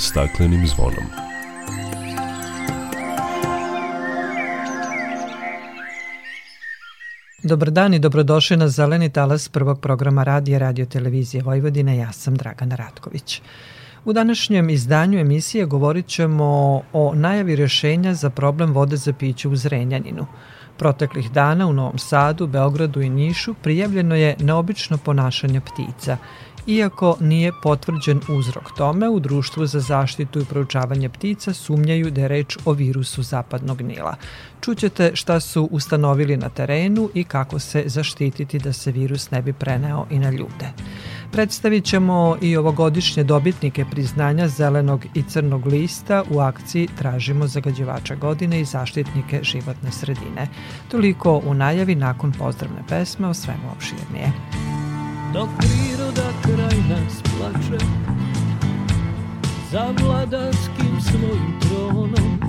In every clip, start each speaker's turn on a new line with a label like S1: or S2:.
S1: staklenim zvonom.
S2: Dobar dan i dobrodošli na Zeleni talas prvog programa radija Radio Televizije Vojvodine. Ja sam Dragana Ratković. U današnjem izdanju emisije govorit ćemo o najavi rešenja za problem vode za piće u Zrenjaninu. Proteklih dana u Novom Sadu, Beogradu i Nišu prijavljeno je neobično ponašanje ptica – Iako nije potvrđen uzrok tome, u Društvu za zaštitu i proučavanje ptica sumnjaju da je reč o virusu zapadnog Nila. Čućete šta su ustanovili na terenu i kako se zaštititi da se virus ne bi preneo i na ljude. Predstavit ćemo i ovogodišnje dobitnike priznanja zelenog i crnog lista u akciji Tražimo zagađivača godine i zaštitnike životne sredine. Toliko u najavi nakon pozdravne pesme o svemu opširnije
S3: dok priroda kraj nas plače za vladarskim svojim tronom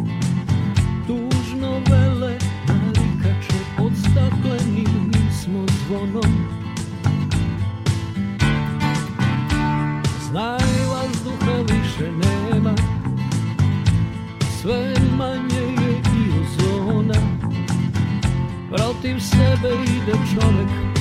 S3: tužno vele narikače pod staklenim smo zvonom. Znaj vazduha više nema sve manje je i ozona. Protiv sebe ide čovek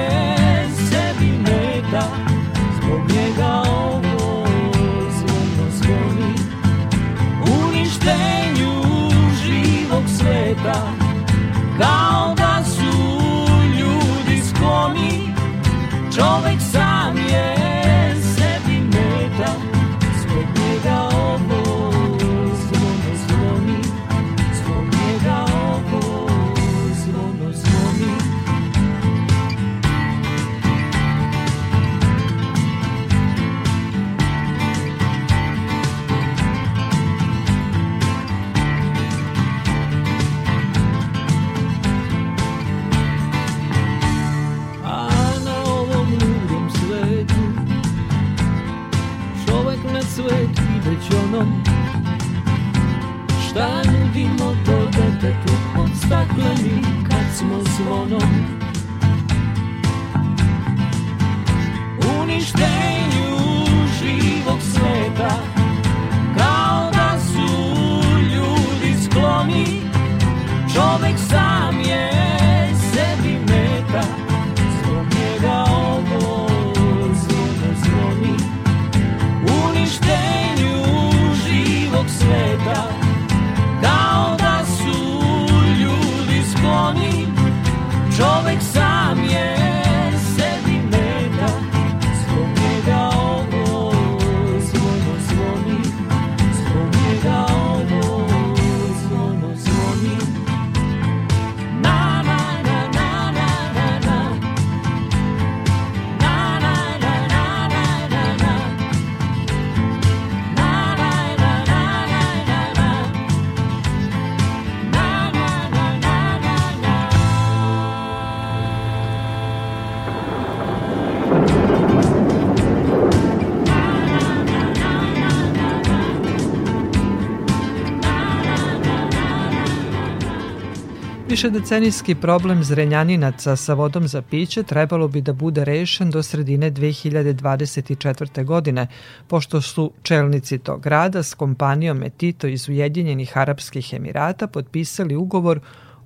S2: Višedecenijski problem zrenjaninaca sa vodom za piće trebalo bi da bude rešen do sredine 2024. godine, pošto su čelnici tog grada s kompanijom Etito iz Ujedinjenih Arapskih Emirata potpisali ugovor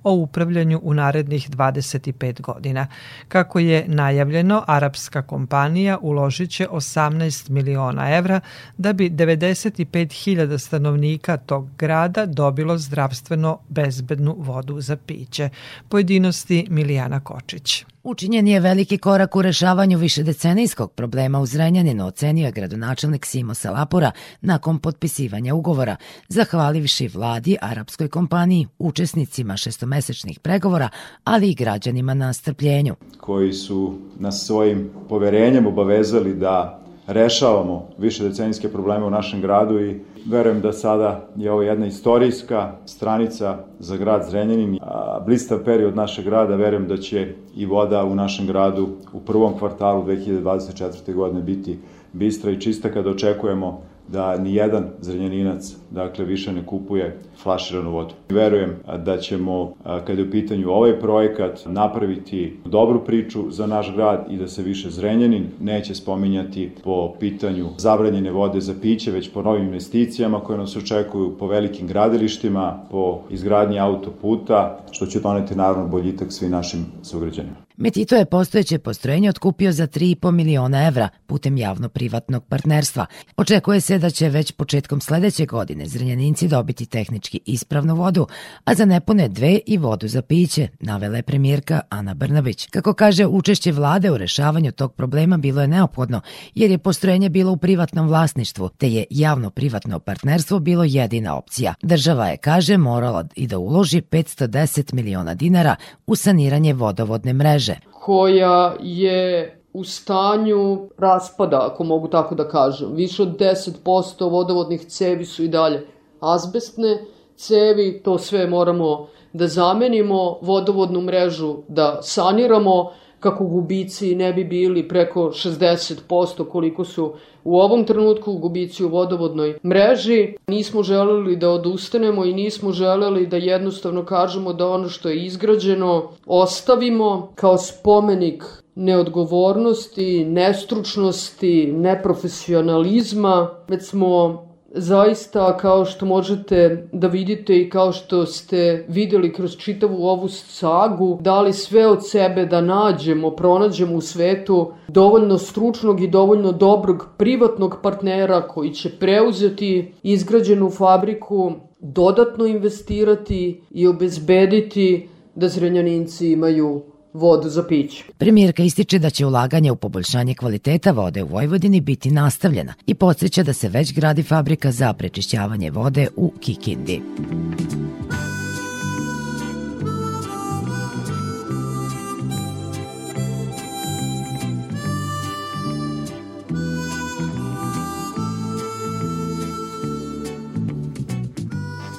S2: o upravljanju u narednih 25 godina. Kako je najavljeno, arapska kompanija uložit će 18 miliona evra da bi 95.000 stanovnika tog grada dobilo zdravstveno bezbednu vodu za piće. Pojedinosti Milijana Kočić.
S4: Učinjen je veliki korak u rešavanju višedecenijskog problema u Zrenjaninu, ocenio je gradonačelnik Simo Salapura nakon potpisivanja ugovora, zahvalivši vladi arapskoj kompaniji, učesnicima šestomesečnih pregovora, ali i građanima na strpljenju.
S5: koji su nas svojim poverenjem obavezali da rešavamo više decenijske probleme u našem gradu i verujem da sada je ovo jedna istorijska stranica za grad Zrenjanin. Blistav period našeg grada, verujem da će i voda u našem gradu u prvom kvartalu 2024. godine biti bistra i čista kada očekujemo da ni jedan zrenjaninac dakle više ne kupuje flaširanu vodu. Verujem da ćemo kada je u pitanju ovaj projekat napraviti dobru priču za naš grad i da se više Zrenjanin neće spominjati po pitanju zabranjene vode za piće, već po novim investicijama koje nas očekuju po velikim gradilištima, po izgradnji autoputa, što će doneti naravno boljitak svim našim sugrađanima.
S4: Metito je postojeće postrojenje otkupio za 3,5 miliona evra putem javno-privatnog partnerstva. Očekuje se da će već početkom sledeće godine Zrenjaninci dobiti tehnički ispravnu vodu, a za nepune dve i vodu za piće, navela je premijerka Ana Brnabić. Kako kaže, učešće vlade u rešavanju tog problema bilo je neophodno, jer je postrojenje bilo u privatnom vlasništvu, te je javno-privatno partnerstvo bilo jedina opcija. Država je, kaže, morala i da uloži 510 miliona dinara u saniranje vodovodne mreže.
S1: Koja je u stanju raspada, ako mogu tako da kažem. Više od 10% vodovodnih cevi su i dalje azbestne cevi, to sve moramo da zamenimo, vodovodnu mrežu da saniramo, kako gubici ne bi bili preko 60% koliko su u ovom trenutku gubici u vodovodnoj mreži. Nismo želeli da odustanemo i nismo želeli da jednostavno kažemo da ono što je izgrađeno ostavimo kao spomenik neodgovornosti, nestručnosti, neprofesionalizma, već smo zaista kao što možete da vidite i kao što ste videli kroz čitavu ovu sagu, dali sve od sebe da nađemo, pronađemo u svetu dovoljno stručnog i dovoljno dobrog privatnog partnera koji će preuzeti izgrađenu fabriku, dodatno investirati i obezbediti da zrenjaninci imaju vodu za piće.
S4: Premijerka ističe da će ulaganje u poboljšanje kvaliteta vode u Vojvodini biti nastavljena i podsjeća da se već gradi fabrika za prečišćavanje vode u Kikindi.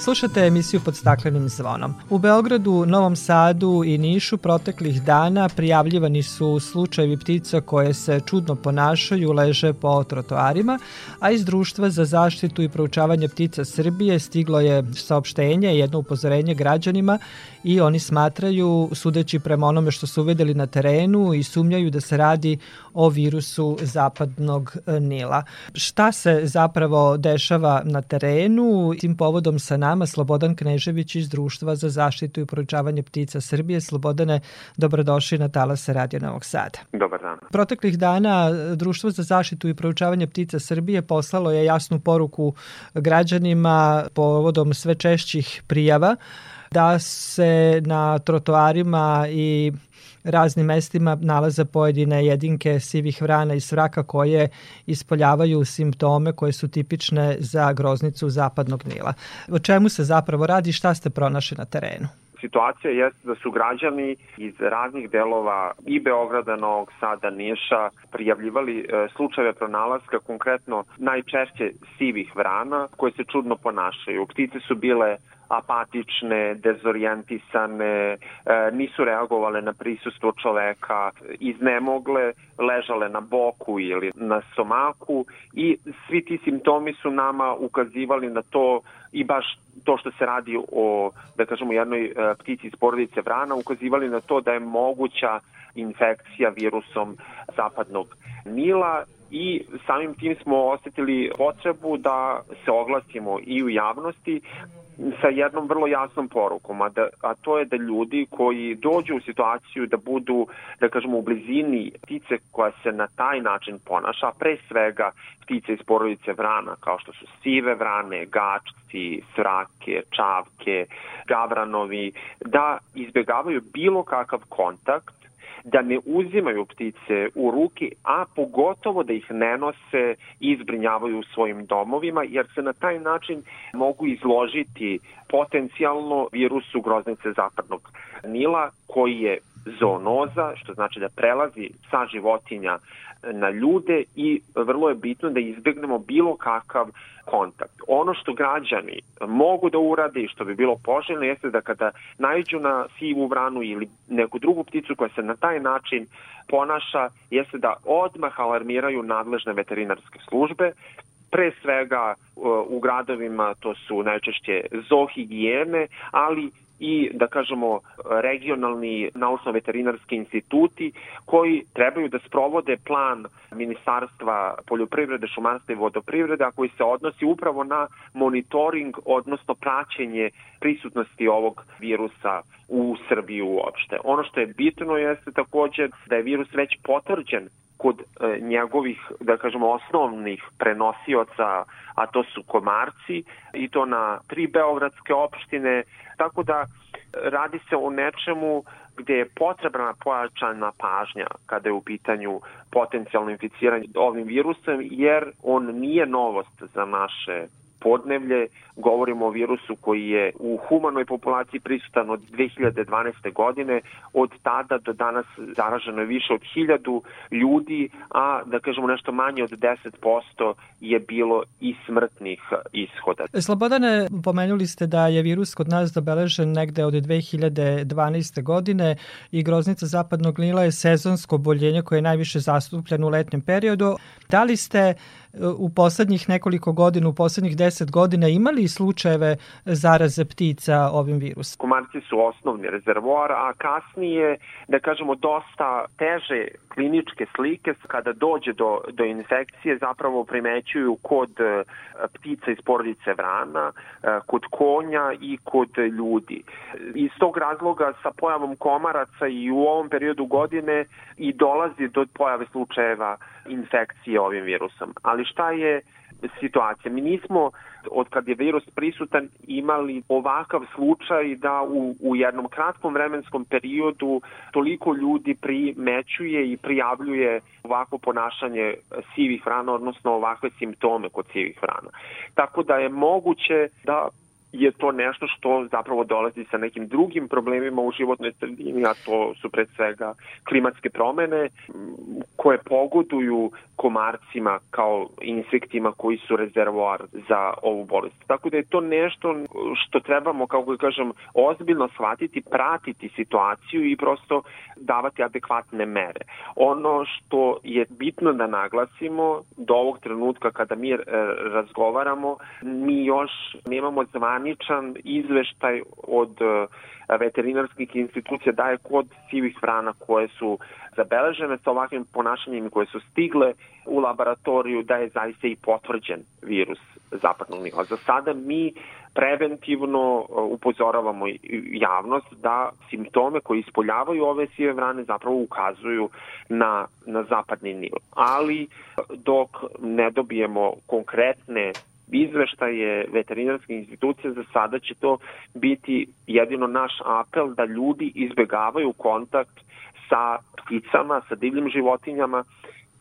S2: Slušate emisiju pod staklenim zvonom. U Beogradu, Novom Sadu i Nišu proteklih dana prijavljivani su slučajevi ptica koje se čudno ponašaju, leže po trotoarima, a iz Društva za zaštitu i proučavanje ptica Srbije stiglo je saopštenje, jedno upozorenje građanima i oni smatraju, sudeći prema onome što su uvedeli na terenu i sumnjaju da se radi o virusu zapadnog Nila. Šta se zapravo dešava na terenu? Tim povodom sa nama Slobodan Knežević iz Društva za zaštitu i proučavanje ptica Srbije. Slobodane, dobrodošli na Talase Radio Novog Sada.
S6: Dobar dan.
S2: Proteklih dana Društvo za zaštitu i proučavanje ptica Srbije poslalo je jasnu poruku građanima povodom sve češćih prijava da se na trotoarima i raznim mestima nalaze pojedine jedinke sivih vrana i svraka koje ispoljavaju simptome koje su tipične za groznicu zapadnog Nila. O čemu se zapravo radi i šta ste pronašli na terenu?
S6: Situacija jeste da su građani iz raznih delova i Beograda, Novog Sada, Niša prijavljivali e, slučajeve pronalaska, konkretno najčešće sivih vrana koje se čudno ponašaju. Ptice su bile apatične, dezorijentisane, e, nisu reagovale na prisustvo čoveka, iznemogle, ležale na boku ili na somaku i svi ti simptomi su nama ukazivali na to i baš to što se radi o, da kažemo, jednoj e, ptici iz porodice vrana, ukazivali na to da je moguća infekcija virusom zapadnog Nila i samim tim smo osetili potrebu da se oglasimo i u javnosti sa jednom vrlo jasnom porukom, a, da, a to je da ljudi koji dođu u situaciju da budu, da kažemo, u blizini ptice koja se na taj način ponaša, pre svega ptice iz porodice vrana, kao što su sive vrane, gačci, srake, čavke, gavranovi, da izbegavaju bilo kakav kontakt da ne uzimaju ptice u ruke, a pogotovo da ih ne nose i izbrinjavaju u svojim domovima, jer se na taj način mogu izložiti potencijalno virusu groznice zapadnog Nila, koji je zoonoza, što znači da prelazi sa životinja na ljude i vrlo je bitno da izbegnemo bilo kakav kontakt. Ono što građani mogu da urade i što bi bilo poželjno jeste da kada najđu na sivu vranu ili neku drugu pticu koja se na taj način ponaša, jeste da odmah alarmiraju nadležne veterinarske službe, pre svega u gradovima to su najčešće zoohigijene, ali i da kažemo regionalni naučno-veterinarski instituti koji trebaju da sprovode plan Ministarstva poljoprivrede, šumarstva i vodoprivrede, a koji se odnosi upravo na monitoring, odnosno praćenje prisutnosti ovog virusa u Srbiji uopšte. Ono što je bitno jeste takođe da je virus već potvrđen kod e, njegovih, da kažemo, osnovnih prenosioca, a to su komarci, i to na tri beogradske opštine, tako da radi se o nečemu gde je potrebna pojačana pažnja kada je u pitanju potencijalno inficiranje ovim virusom, jer on nije novost za naše podnevlje, govorimo o virusu koji je u humanoj populaciji prisutan od 2012. godine, od tada do danas zaraženo je više od 1000 ljudi, a da kažemo nešto manje od 10% je bilo i smrtnih ishoda.
S2: Slobodane, pomenuli ste da je virus kod nas zabeležen negde od 2012. godine i groznica zapadnog Nila je sezonsko boljenje koje je najviše zastupljeno u letnjem periodu. Da li ste u poslednjih nekoliko godina, u poslednjih deset godina imali slučajeve zaraze ptica ovim virusom?
S6: Komarci su osnovni rezervoar, a kasnije, da kažemo, dosta teže kliničke slike kada dođe do, do infekcije zapravo primećuju kod e, ptica iz porodice vrana, e, kod konja i kod ljudi. Iz tog razloga sa pojavom komaraca i u ovom periodu godine i dolazi do pojave slučajeva infekcije ovim virusom. Ali šta je situacija? Mi nismo, od kad je virus prisutan, imali ovakav slučaj da u, u jednom kratkom vremenskom periodu toliko ljudi primećuje i prijavljuje ovako ponašanje sivih vrana, odnosno ovakve simptome kod sivih vrana. Tako da je moguće da je to nešto što zapravo dolazi sa nekim drugim problemima u životnoj sredini, a to su pred svega klimatske promene koje pogoduju komarcima kao insektima koji su rezervoar za ovu bolest. Tako da je to nešto što trebamo, kako ga kažem, ozbiljno shvatiti, pratiti situaciju i prosto davati adekvatne mere. Ono što je bitno da naglasimo do ovog trenutka kada mi e, razgovaramo, mi još nemamo zvaničan izveštaj od e, veterinarskih institucija daje kod sivih vrana koje su zabeležene sa ovakvim ponašanjem koje su stigle u laboratoriju da je zaista i potvrđen virus zapadnog niva. Za sada mi preventivno uh, upozoravamo javnost da simptome koji ispoljavaju ove sive vrane zapravo ukazuju na, na zapadni nil. Ali dok ne dobijemo konkretne izveštaje veterinarske institucije za sada će to biti jedino naš apel da ljudi izbegavaju kontakt sa pticama, sa divljim životinjama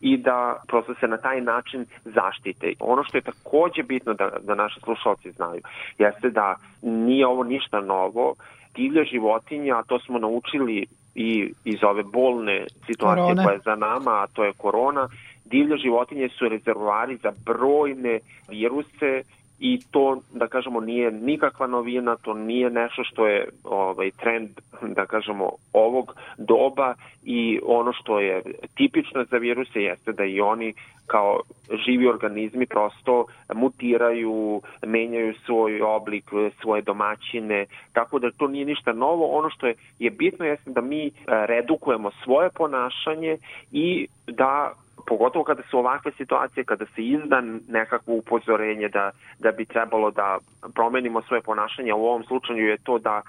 S6: i da prosto se na taj način zaštite. Ono što je takođe bitno da, da naši slušalci znaju jeste da nije ovo ništa novo, divlje životinje, a to smo naučili i iz ove bolne situacije Korone. koja je za nama, a to je korona, divlje životinje su rezervoari za brojne viruse i to, da kažemo, nije nikakva novina, to nije nešto što je ovaj, trend, da kažemo, ovog doba i ono što je tipično za viruse jeste da i oni kao živi organizmi prosto mutiraju, menjaju svoj oblik, svoje domaćine, tako da to nije ništa novo. Ono što je, je bitno jeste da mi redukujemo svoje ponašanje i da pogotovo kada su ovakve situacije, kada se izda nekakvo upozorenje da, da bi trebalo da promenimo svoje ponašanje, u ovom slučaju je to da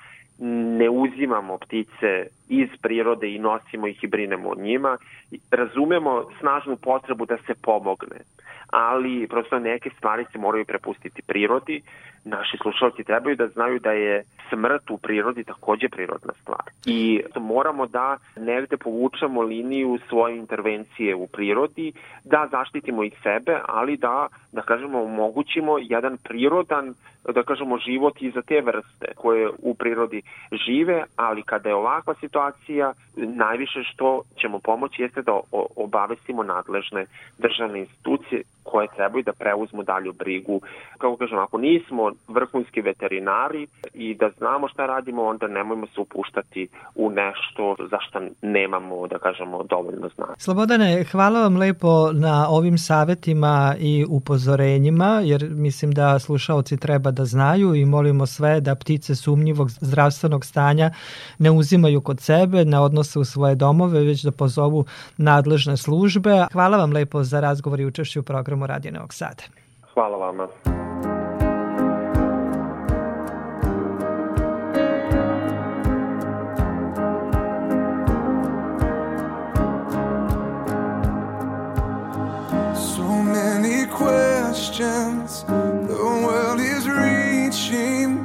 S6: ne uzimamo ptice iz prirode i nosimo ih i brinemo o njima. Razumemo snažnu potrebu da se pomogne,
S7: ali prosto neke stvari se moraju prepustiti prirodi. Naši slušalci trebaju da znaju da je smrt u prirodi takođe prirodna stvar. I moramo da negde povučemo liniju svoje intervencije u prirodi, da zaštitimo ih sebe, ali da, da kažemo, omogućimo jedan prirodan da kažemo, život i za te vrste koje u prirodi žive, ali kada je ovakva situacija, najviše što ćemo pomoći jeste da obavestimo nadležne državne institucije koje trebaju da preuzmu dalju brigu. Kako kažem, ako nismo vrhunski veterinari i da znamo šta radimo, onda nemojmo se upuštati u nešto za što nemamo, da kažemo, dovoljno znanja.
S2: Slobodane, hvala vam lepo na ovim savetima i upozorenjima, jer mislim da slušaoci treba da znaju i molimo sve da ptice sumnjivog zdravstvenog stanja ne uzimaju kod sebe, ne odnose u svoje domove, već da pozovu nadležne službe. Hvala vam lepo za razgovor i učešću u programu Radio Novog Sada.
S7: Hvala vama. questions the world is reaching.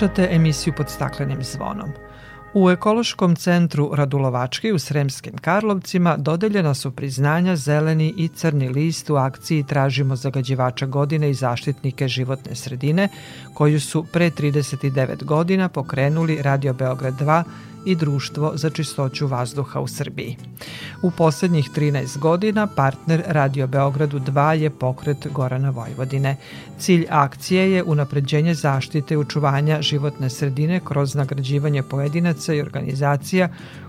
S2: Slušate emisiju pod staklenim zvonom. U Ekološkom centru Radulovački u Sremskim Karlovcima dodeljena su priznanja zeleni i crni list u akciji Tražimo zagađivača godine i zaštitnike životne sredine, koju su pre 39 godina pokrenuli Radio Beograd 2 i Društvo za čistoću vazduha u Srbiji. U poslednjih 13 godina partner Radio Beogradu 2 je pokret Gorana Vojvodine. Cilj akcije je unapređenje zaštite i očuvanja životne sredine kroz nagrađivanje pojedinaca i organizacija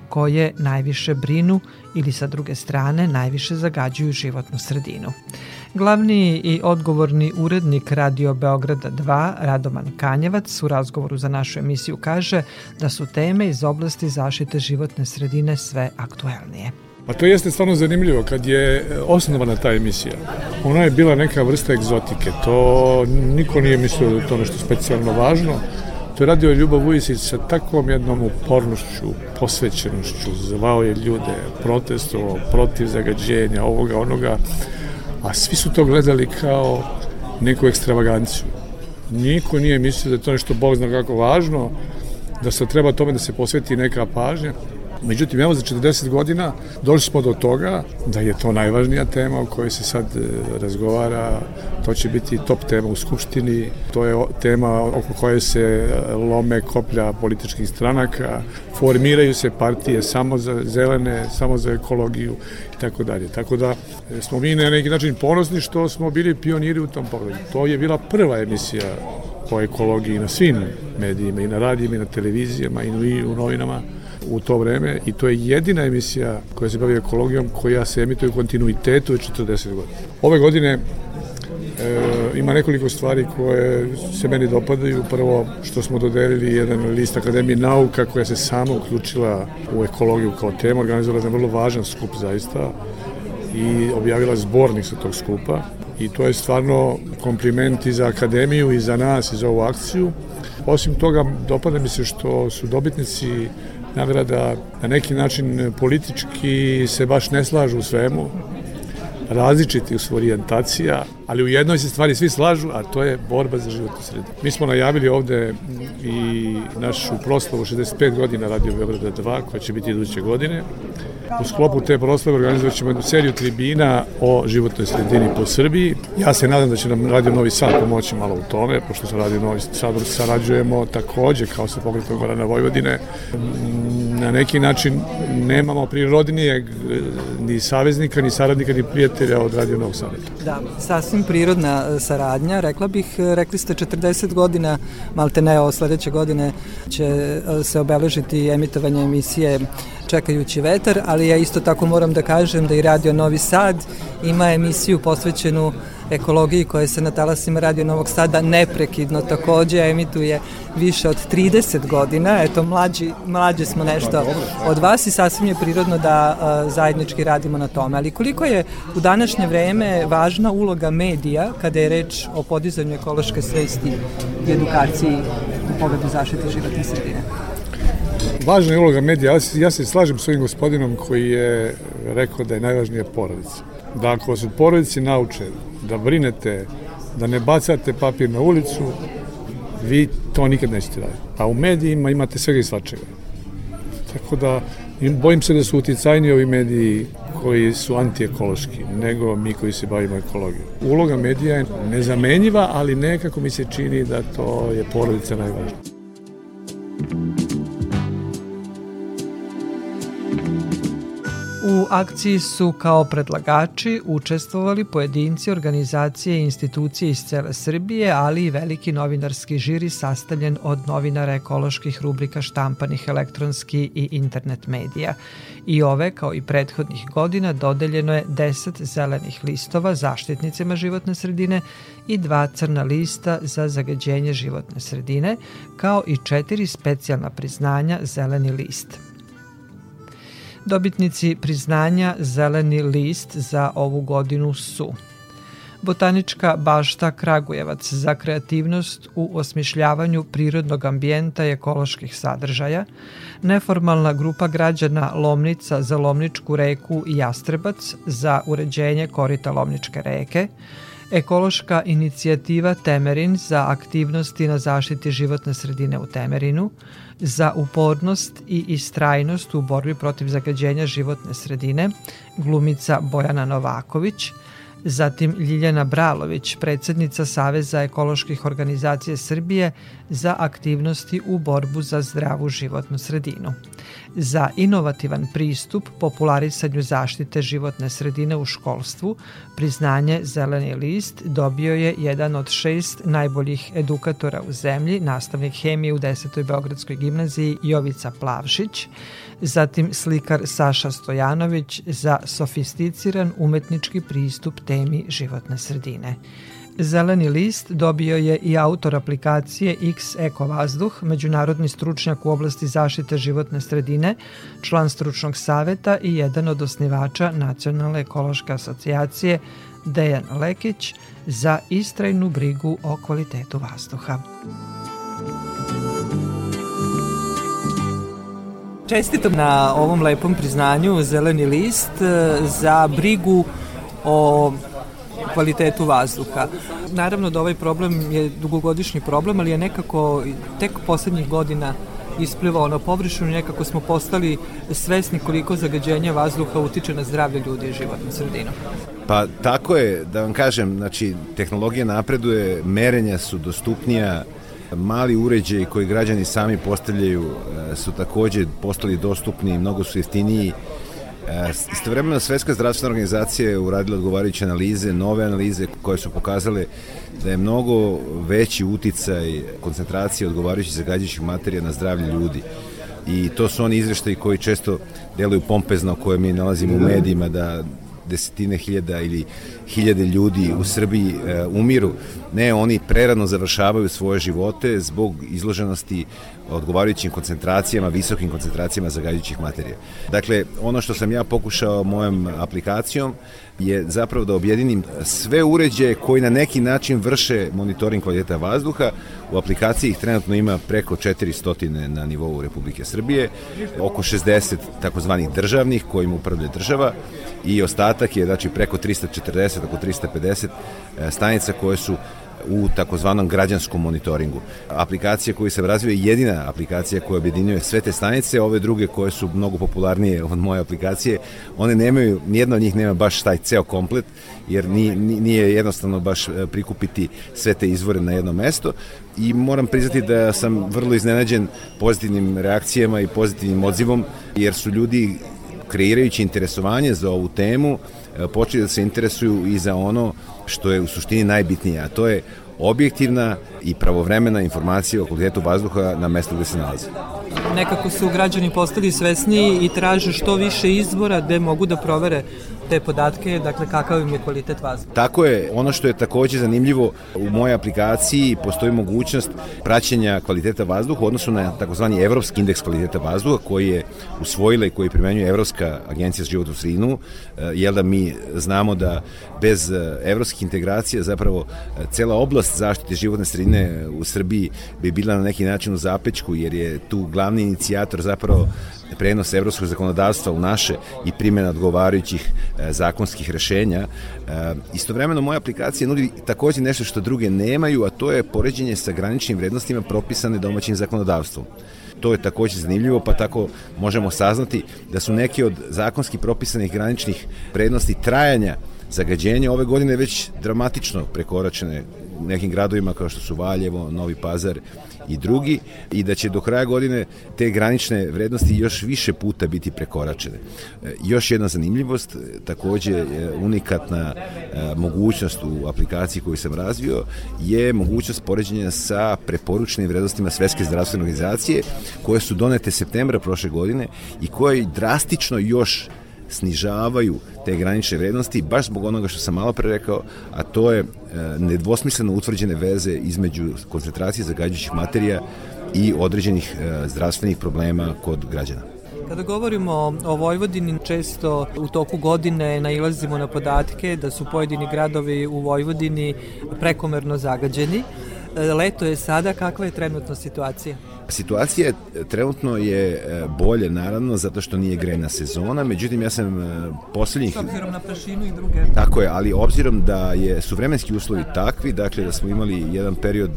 S2: koje najviše brinu ili sa druge strane najviše zagađuju životnu sredinu. Glavni i odgovorni urednik Radio Beograda 2, Radoman Kanjevac, u razgovoru za našu emisiju kaže da su teme iz oblasti zaštite životne sredine sve aktuelnije.
S8: Pa to jeste stvarno zanimljivo. Kad je osnovana ta emisija, ona je bila neka vrsta egzotike. To niko nije mislio da je to nešto specijalno važno. To je radio Ljubav Vujisić sa takvom jednom upornošću, posvećenošću, zvao je ljude, protestovao protiv zagađenja, ovoga, onoga, a svi su to gledali kao neku ekstravaganciju. Niko nije mislio da je to nešto Bog zna kako važno, da se treba tome da se posveti neka pažnja. Međutim, evo za 40 godina došli smo do toga da je to najvažnija tema o kojoj se sad e, razgovara. To će biti top tema u Skupštini. To je tema oko koje se e, lome koplja političkih stranaka. Formiraju se partije samo za zelene, samo za ekologiju i tako dalje. Tako da e, smo mi na neki način ponosni što smo bili pioniri u tom pogledu. To je bila prva emisija o ekologiji na svim medijima, i na radijima, i na televizijama, i u novinama u to vreme i to je jedina emisija koja se bavi ekologijom koja se emituje u kontinuitetu od 40 godina. Ove godine e, ima nekoliko stvari koje se meni dopadaju. Prvo što smo dodelili jedan list Akademije nauka koja se sama uključila u ekologiju kao temu, organizovala je vrlo važan skup zaista i objavila zbornik sa tog skupa i to je stvarno kompliment i za akademiju i za nas i za ovu akciju. Osim toga, dopada mi se što su dobitnici nagrada. Na neki način politički se baš ne slažu u svemu, različiti su orijentacija, ali u jednoj se stvari svi slažu, a to je borba za životnu sredinu. Mi smo najavili ovde i našu proslavu 65 godina Radio Beograda 2, koja će biti iduće godine. U sklopu te proslave organizovat ćemo jednu seriju tribina o životnoj sredini po Srbiji. Ja se nadam da će nam Radio Novi Sad pomoći malo u tome, pošto sa Radio Novi Sad sarađujemo takođe kao sa pokretom Gorana Vojvodine. Na neki način nemamo prirodnijeg ni saveznika, ni saradnika, ni prijatelja od Radio Novog Sada.
S2: Da, sasvim prirodna e, saradnja. Rekla bih, e, rekli ste 40 godina, malte ne, ovo sledeće godine će e, se obeležiti emitovanje emisije Čekajući vetar, ali ja isto tako moram da kažem da i Radio Novi Sad ima emisiju posvećenu ekologiji koja se na talasima Radio Novog Sada neprekidno takođe emituje više od 30 godina. Eto, mlađi, mlađi smo nešto od vas i sasvim je prirodno da uh, zajednički radimo na tome. Ali koliko je u današnje vreme važna uloga medija kada je reč o podizanju ekološke svesti i edukaciji u pogledu zaštite životne sredine?
S8: Važna je uloga medija. Ja se slažem s ovim gospodinom koji je rekao da je najvažnija porodica. Da ako se porodici nauče da brinete, da ne bacate papir na ulicu, vi to nikad nećete raditi. A u medijima imate svega i svačega. Tako da bojim se da su uticajni ovi mediji koji su antiekološki, nego mi koji se bavimo ekologijom. Uloga medija je nezamenjiva, ali nekako mi se čini da to je porodica najvažnija.
S2: U akciji su kao predlagači učestvovali pojedinci, organizacije i institucije iz cele Srbije, ali i veliki novinarski žiri sastavljen od novinara ekoloških rubrika štampanih elektronski i internet medija. I ove, kao i prethodnih godina, dodeljeno je 10 zelenih listova zaštitnicima životne sredine i dva crna lista za zagađenje životne sredine, kao i četiri specijalna priznanja zeleni list – Dobitnici priznanja Zeleni list za ovu godinu su Botanička bašta Kragujevac. Za kreativnost u osmišljavanju prirodnog ambijenta i ekoloških sadržaja, neformalna grupa građana Lomnica za Lomničku reku i Jastrebac za uređenje korita Lomničke reke, ekološka inicijativa Temerin za aktivnosti na zaštiti životne sredine u Temerinu, za upornost i istrajnost u borbi protiv zagađenja životne sredine, glumica Bojana Novaković, zatim Ljiljana Bralović, predsednica Saveza ekoloških organizacija Srbije za aktivnosti u borbu za zdravu životnu sredinu. Za inovativan pristup popularisanju zaštite životne sredine u školstvu, priznanje Zeleni list dobio je jedan od šest najboljih edukatora u zemlji, nastavnik hemije u 10. Beogradskoj gimnaziji Jovica Plavšić, zatim slikar Saša Stojanović za sofisticiran umetnički pristup temi životne sredine. Zeleni list dobio je i autor aplikacije X Eko Vazduh, međunarodni stručnjak u oblasti zaštite životne sredine, član stručnog saveta i jedan od osnivača Nacionalne ekološke asocijacije Dejan Lekić za istrajnu brigu o kvalitetu vazduha. Čestitam na ovom lepom priznanju Zeleni list e, za brigu o kvalitetu vazduha. Naravno da ovaj problem je dugogodišnji problem, ali je nekako tek poslednjih godina isplivao na površinu nekako smo postali svesni koliko zagađenja vazduha utiče na zdravlje ljudi i životnu sredinu.
S9: Pa tako je, da vam kažem, znači tehnologija napreduje, merenja su dostupnija, mali uređaji koji građani sami postavljaju e, su takođe postali dostupni, mnogo su jeftiniji. E, istovremeno Svetska zdravstvena organizacija je uradila odgovarajuće analize, nove analize koje su pokazale da je mnogo veći uticaj koncentracije odgovarajućih zagađajućih materija na zdravlje ljudi. I to su oni izveštaji koji često deluju pompezno, koje mi nalazimo u medijima, da desetine hiljada ili hiljade ljudi u Srbiji e, umiru. Ne, oni prerano završavaju svoje živote zbog izloženosti odgovarajućim koncentracijama, visokim koncentracijama zagađujućih materija. Dakle, ono što sam ja pokušao mojom aplikacijom je zapravo da objedinim sve uređaje koji na neki način vrše monitoring kvaliteta vazduha. U aplikaciji ih trenutno ima preko 400 na nivou Republike Srbije, oko 60 takozvanih državnih kojim upravlja država i ostatak je znači preko 340, oko 350 e, stanica koje su u takozvanom građanskom monitoringu. Aplikacija koju se razvija je jedina aplikacija koja objedinjuje sve te stanice, ove druge koje su mnogo popularnije od moje aplikacije, one nemaju, nijedna od njih nema baš taj ceo komplet, jer nije jednostavno baš e, prikupiti sve te izvore na jedno mesto i moram priznati da sam vrlo iznenađen pozitivnim reakcijama i pozitivnim odzivom, jer su ljudi kreirajući interesovanje za ovu temu, e, počeli da se interesuju i za ono što je u suštini najbitnije, a to je objektivna i pravovremena informacija o kvalitetu vazduha na mestu gde se nalazi.
S2: Nekako su građani postali svesniji i traže što više izbora gde mogu da provere te podatke, dakle kakav im je kvalitet vazduha.
S9: Tako je, ono što je takođe zanimljivo u mojoj aplikaciji postoji mogućnost praćenja kvaliteta vazduha u odnosu na takozvani evropski indeks kvaliteta vazduha koji je usvojila i koji primenjuje Evropska agencija za životnu sredinu, e, jel da mi znamo da bez e, evropskih integracija zapravo e, cela oblast zaštite životne sredine u Srbiji bi bila na neki način u zapečku jer je tu glavni inicijator zapravo prenos evropskog zakonodavstva u naše i primjena odgovarajućih e, zakonskih rešenja. E, istovremeno moja aplikacija nudi takođe nešto što druge nemaju, a to je poređenje sa graničnim vrednostima propisane domaćim zakonodavstvom. To je takođe zanimljivo, pa tako možemo saznati da su neke od zakonski propisanih graničnih vrednosti trajanja zagađenja ove godine već dramatično prekoračene u nekim gradovima kao što su Valjevo, Novi Pazar i drugi i da će do kraja godine te granične vrednosti još više puta biti prekoračene. E, još jedna zanimljivost, takođe unikatna e, mogućnost u aplikaciji koju sam razvio je mogućnost poređenja sa preporučenim vrednostima Svetske zdravstvene organizacije koje su donete septembra prošle godine i koje drastično još snižavaju te granične vrednosti baš zbog onoga što sam malo pre rekao, a to je e, nedvosmisleno utvrđene veze između koncentracije zagađujućih materija i određenih e, zdravstvenih problema kod građana.
S2: Kada govorimo o Vojvodini, često u toku godine nailazimo na podatke da su pojedini gradovi u Vojvodini prekomerno zagađeni. E, leto je sada, kakva je trenutno situacija?
S9: Situacija je, trenutno je e, bolje naravno zato što nije grejna sezona, međutim ja sam e, poslednjih... S
S2: obzirom na prašinu i druge...
S9: Tako je, ali obzirom da je, su vremenski uslovi takvi, dakle da smo imali jedan period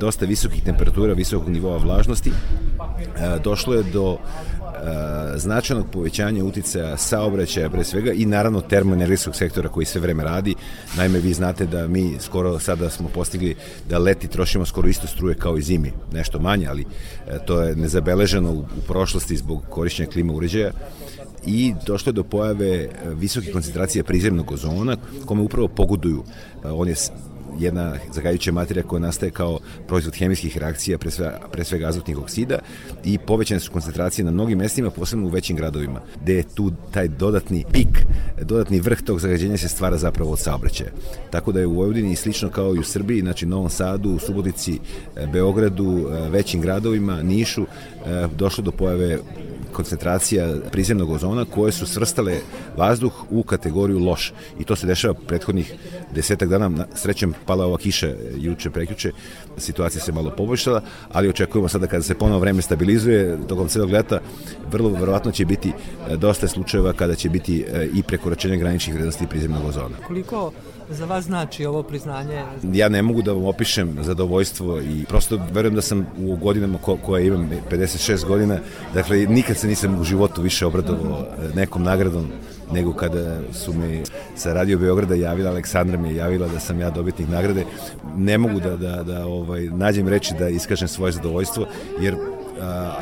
S9: dosta visokih temperatura, visokog nivoa vlažnosti, došlo je do značajnog povećanja uticaja saobraćaja pre svega i naravno termoenergijskog sektora koji sve vreme radi. Naime, vi znate da mi skoro sada smo postigli da leti trošimo skoro isto struje kao i zimi, nešto manje, ali e, to je nezabeleženo u, prošlosti zbog korišćenja klima uređaja i došlo je do pojave e, visoke koncentracije prizemnog ozona kome upravo pogoduju. E, on je jedna zagađujuća materija koja nastaje kao proizvod hemijskih reakcija, pre svega, pre svega azotnih oksida i povećane su koncentracije na mnogim mestima, posebno u većim gradovima, gde je tu taj dodatni pik, dodatni vrh tog zagađenja se stvara zapravo od saobraćaja. Tako da je u Vojvodini slično kao i u Srbiji, znači Novom Sadu, u Subotici, Beogradu, većim gradovima, Nišu, došlo do pojave koncentracija prizemnog ozona koje su svrstale vazduh u kategoriju loš. I to se dešava prethodnih desetak dana. Srećem pala ova kiša juče, prekjuče, situacija se malo poboljšala, ali očekujemo sada kada se ponovo vreme stabilizuje tokom celog leta, vrlo verovatno će biti e, dosta slučajeva kada će biti e, i prekoračenje graničnih vrednosti prizemnog ozona.
S2: Koliko za vas znači ovo priznanje?
S9: Ja ne mogu da vam opišem zadovoljstvo i prosto verujem da sam u godinama ko, koje imam 56 godina, dakle nikad se nisam u životu više obradovao nekom nagradom nego kada su mi sa Radio Beograda javila, Aleksandra mi je javila da sam ja dobitnik nagrade. Ne mogu da, da, da ovaj, nađem reči da iskažem svoje zadovoljstvo, jer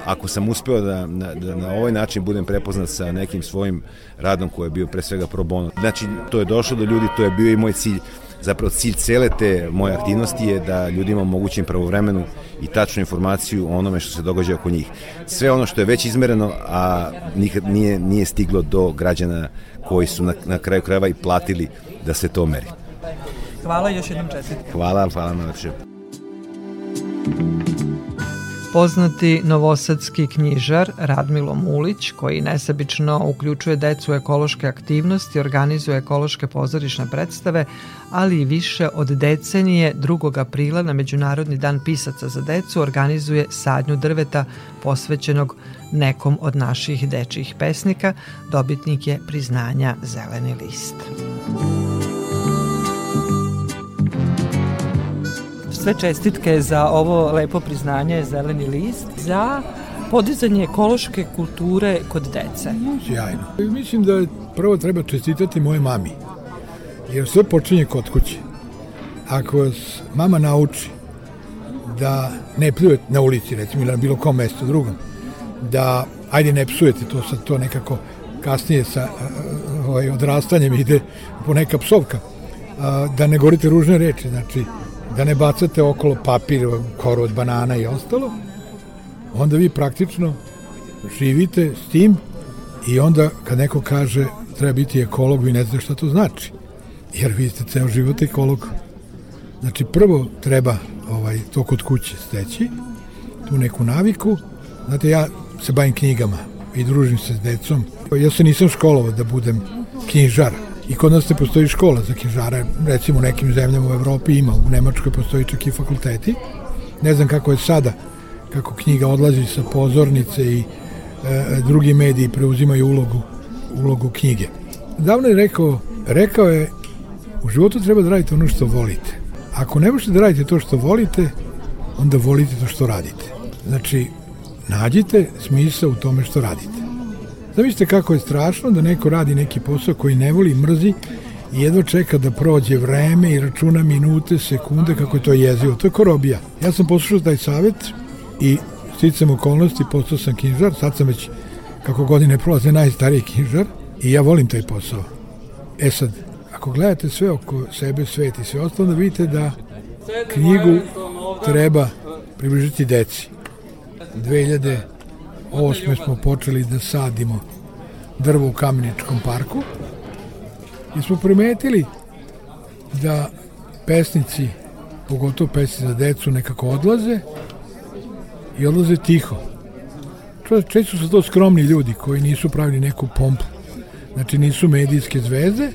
S9: ako sam uspeo da na, da na ovaj način budem prepoznat sa nekim svojim radom koji je bio pre svega pro bono. Znači, to je došlo do ljudi, to je bio i moj cilj. Zapravo cilj cele te moje aktivnosti je da ljudima omogućim pravovremenu i tačnu informaciju o onome što se događa oko njih. Sve ono što je već izmereno, a nikad nije, nije stiglo do građana koji su na, na kraju krajeva i platili da se to meri.
S2: Hvala još jednom četit.
S9: Hvala, hvala na lepše.
S2: Poznati novosadski knjižar Radmilo Mulić, koji nesebično uključuje decu ekološke aktivnosti, organizuje ekološke pozorišne predstave, ali i više od decenije 2. aprila na Međunarodni dan pisaca za decu organizuje sadnju drveta posvećenog nekom od naših dečjih pesnika, dobitnik je priznanja Zeleni list. Sve čestitke za ovo lepo priznanje Zeleni list za podizanje ekološke kulture kod dece.
S10: Sjajno. Mislim da prvo treba čestitati moje mami, jer sve počinje kod kuće. Ako vas mama nauči da ne pljujete na ulici, recimo, ili na bilo kom mestu drugom, da, ajde, ne psujete, to sad to nekako kasnije sa ovaj, odrastanjem ide po neka psovka, da ne govorite ružne reči, znači, da ne bacate okolo papir, koru od banana i ostalo, onda vi praktično živite s tim i onda kad neko kaže treba biti ekolog, vi ne znate šta to znači. Jer vi ste ceo život ekolog. Znači prvo treba ovaj, to kod kuće steći, tu neku naviku. Znate, ja se bavim knjigama i družim se s decom. Ja se nisam školovao da budem knjižar, I kod nas ne postoji škola za knjižare, recimo u nekim zemljama u Evropi ima, u Nemačkoj postoji čak i fakulteti. Ne znam kako je sada, kako knjiga odlazi sa pozornice i e, drugi mediji preuzimaju ulogu, ulogu knjige. Davno je rekao, rekao je, u životu treba da radite ono što volite. Ako ne možete da radite to što volite, onda volite to što radite. Znači, nađite smisla u tome što radite. Zamislite kako je strašno da neko radi neki posao koji ne voli, mrzi i jedva čeka da prođe vreme i računa minute, sekunde, kako je to jezivo. To je korobija. Ja sam poslušao taj savet i sticam okolnosti, postao sam knjižar, sad sam već, kako godine prolaze, najstariji knjižar i ja volim taj posao. E sad, ako gledate sve oko sebe, svet i sve ostalo, da vidite da knjigu treba približiti deci. 2000 osme smo počeli da sadimo drvo u Kameničkom parku i smo primetili da pesnici, pogotovo pesnici za decu, nekako odlaze i odlaze tiho. Često su to skromni ljudi koji nisu pravili neku pompu. Znači nisu medijske zvezde.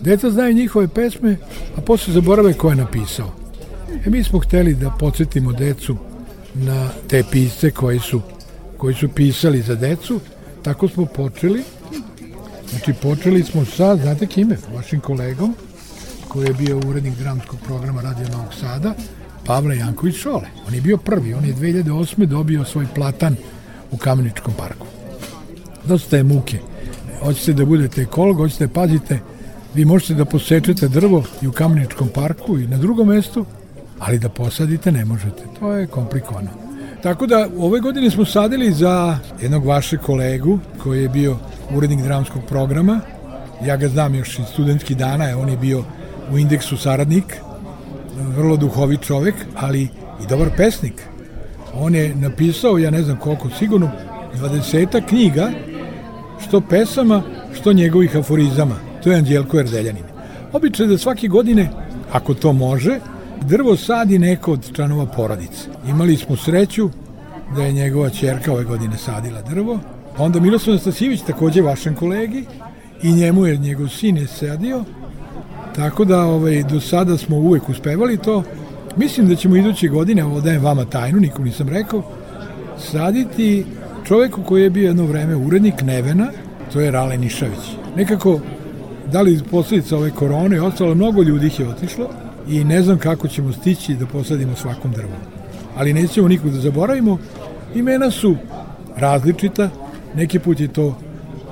S10: Deca znaju njihove pesme, a posle zaborave ko je napisao. E mi smo hteli da podsjetimo decu na te pisce koji su koji su pisali za decu, tako smo počeli. Znači, počeli smo sa, znate kime, vašim kolegom, koji je bio urednik dramskog programa Radio Novog Sada, Pavle Janković Šole. On je bio prvi, on je 2008. dobio svoj platan u Kameničkom parku. Dosta je muke. Hoćete da budete ekolog, hoćete pazite, vi možete da posečete drvo i u Kameničkom parku i na drugom mestu, ali da posadite ne možete. To je komplikovano. Tako da ove godine smo sadili za jednog vašeg kolegu koji je bio urednik dramskog programa. Ja ga znam još iz studentskih dana, on je bio u indeksu saradnik vrlo duhovit čovek, ali i dobar pesnik. On je napisao, ja ne znam koliko, sigurno 20 knjiga, što pesama, što njegovih aforizama. To je Anđelko Erdeljanin. Obično da svake godine, ako to može, drvo sadi neko od članova porodice. Imali smo sreću da je njegova čerka ove godine sadila drvo, onda Miroslav Nastasijević, takođe vašem kolegi, i njemu je njegov sin je sadio, tako da ovaj, do sada smo uvek uspevali to. Mislim da ćemo iduće godine, ovo dajem vama tajnu, nikom nisam rekao, saditi čoveku koji je bio jedno vreme urednik Nevena, to je Rale Nišavić. Nekako, da li posledica ove korone i ostalo, mnogo ljudi ih je otišlo i ne znam kako ćemo stići da posadimo svakom drvom. Ali nećemo nikog da zaboravimo. Imena su različita, neki put je to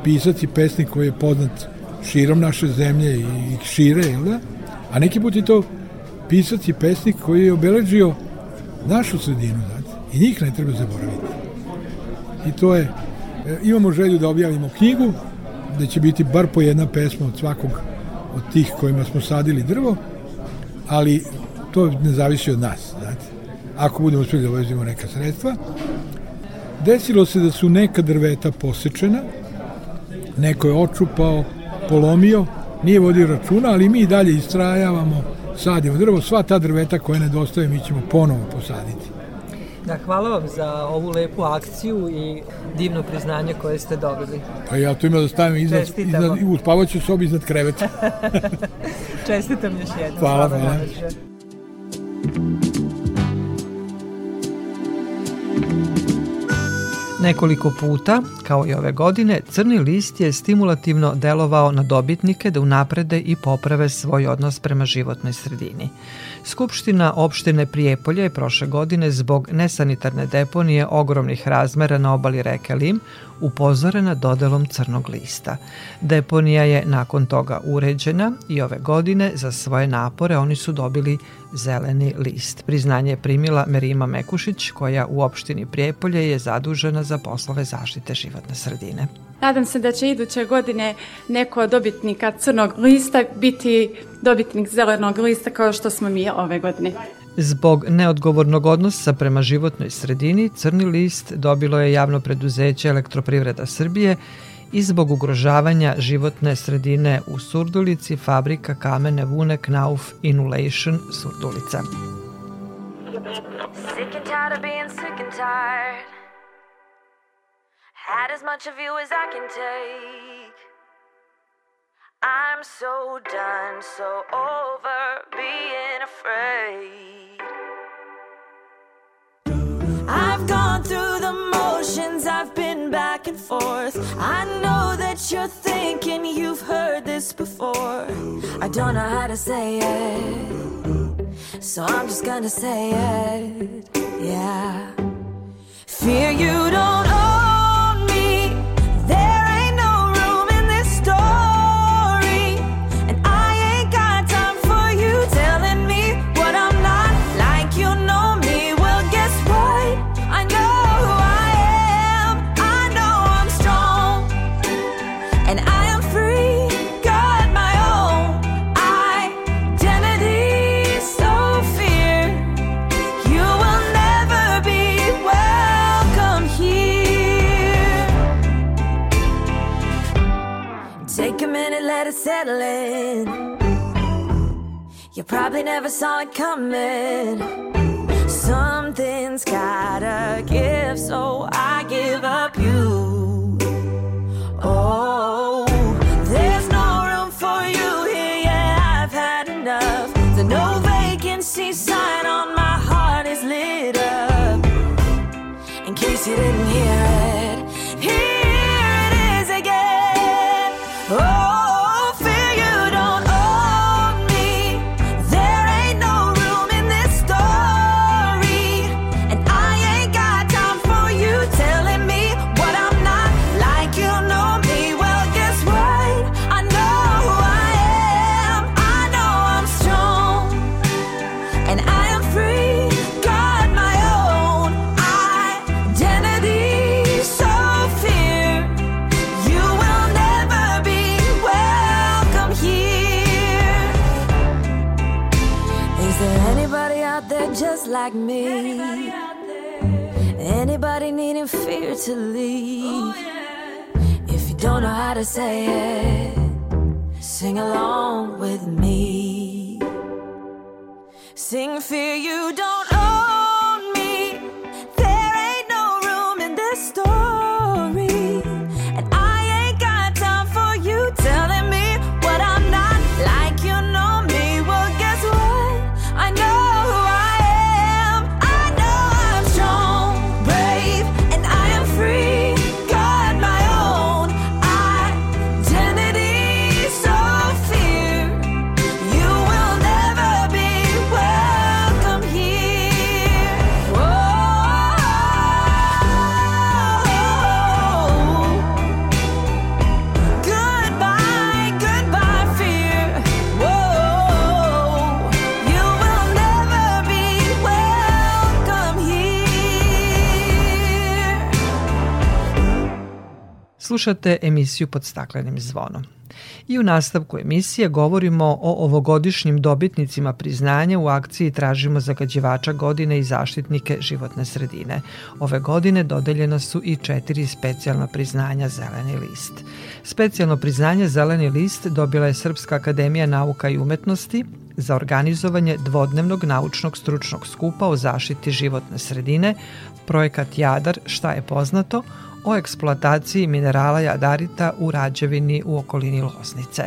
S10: pisac i pesnik koji je poznat širom naše zemlje i šire, jel da? A neki put je to pisac i pesnik koji je obeležio našu sredinu, znate, i njih ne treba zaboraviti. I to je, e, imamo želju da objavimo knjigu, da će biti bar po jedna pesma od svakog od tih kojima smo sadili drvo, ali to ne zavisi od nas, znate. Ako budemo uspjeli da uvezimo neka sredstva, desilo se da su neka drveta posečena, neko je očupao, polomio, nije vodio računa, ali mi dalje istrajavamo, sadimo drvo, sva ta drveta koje nedostaje mi ćemo ponovo posaditi.
S11: Da, hvala vam za ovu lepu akciju i divno priznanje koje ste dobili.
S10: Pa ja to ima da stavim iznad, iznad, u spavaću sobi iznad kreveta.
S11: Čestitam još jednom.
S10: Hvala, hvala. hvala.
S11: Nekoliko puta, kao i ove godine, Crni list je stimulativno delovao na dobitnike da unaprede i poprave svoj odnos prema životnoj sredini. Skupština opštine Prijepolje je prošle godine zbog nesanitarne deponije ogromnih razmera na obali reke Lim upozorena dodelom crnog lista. Deponija je nakon toga uređena i ove godine za svoje napore oni su dobili zeleni list. Priznanje je primila Merima Mekušić koja u opštini Prijepolje je zadužena za poslove zaštite životne sredine.
S12: Nadam se da će iduće godine neko od dobitnika crnog lista biti dobitnik zelenog lista kao što smo mi ove godine.
S11: Zbog neodgovornog odnosa prema životnoj sredini, Crni list dobilo je javno preduzeće Elektroprivreda Srbije i zbog ugrožavanja životne sredine u Surdulici, fabrika kamene vune Knauf Inulation Surdulica. Sick and tired of being sick and tired Had as much of you as I can take I'm so done, so over being afraid I've gone through the motions, I've been back and forth. I know that you're thinking you've heard this before. I don't know how to say it, so I'm just gonna say it. Yeah. Fear you don't settling. You probably never saw it coming. Something's gotta give, so I say it, sing along with me. Sing fear you don't
S2: Slušate emisiju pod staklenim zvonom. I u nastavku emisije govorimo o ovogodišnjim dobitnicima priznanja u akciji Tražimo zagađivača godine i zaštitnike životne sredine. Ove godine dodeljena su i četiri specijalna priznanja Zeleni list. Specijalno priznanje Zeleni list dobila je Srpska akademija nauka i umetnosti za organizovanje dvodnevnog naučnog stručnog skupa o zaštiti životne sredine, projekat Jadar, šta je poznato, o eksploataciji minerala jadarita u Rađevini u okolini Loznice.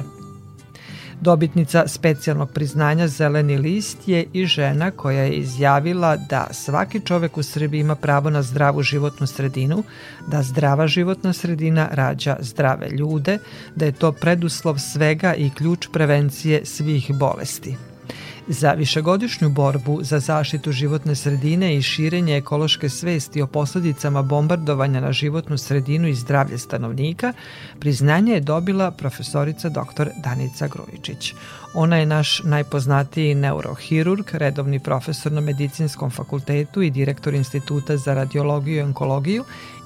S2: Dobitnica specijalnog priznanja Zeleni list je i žena koja je izjavila da svaki čovek u Srbiji ima pravo na zdravu životnu sredinu, da zdrava životna sredina rađa zdrave ljude, da je to preduslov svega i ključ prevencije svih bolesti. Za višegodišnju borbu za zaštitu životne sredine i širenje ekološke svesti o posledicama bombardovanja na životnu sredinu i zdravlje stanovnika, priznanje je dobila profesorica dr. Danica Grujičić. Ona je naš najpoznatiji neurohirurg, redovni profesor na Medicinskom fakultetu i direktor Instituta za radiologiju i onkologiju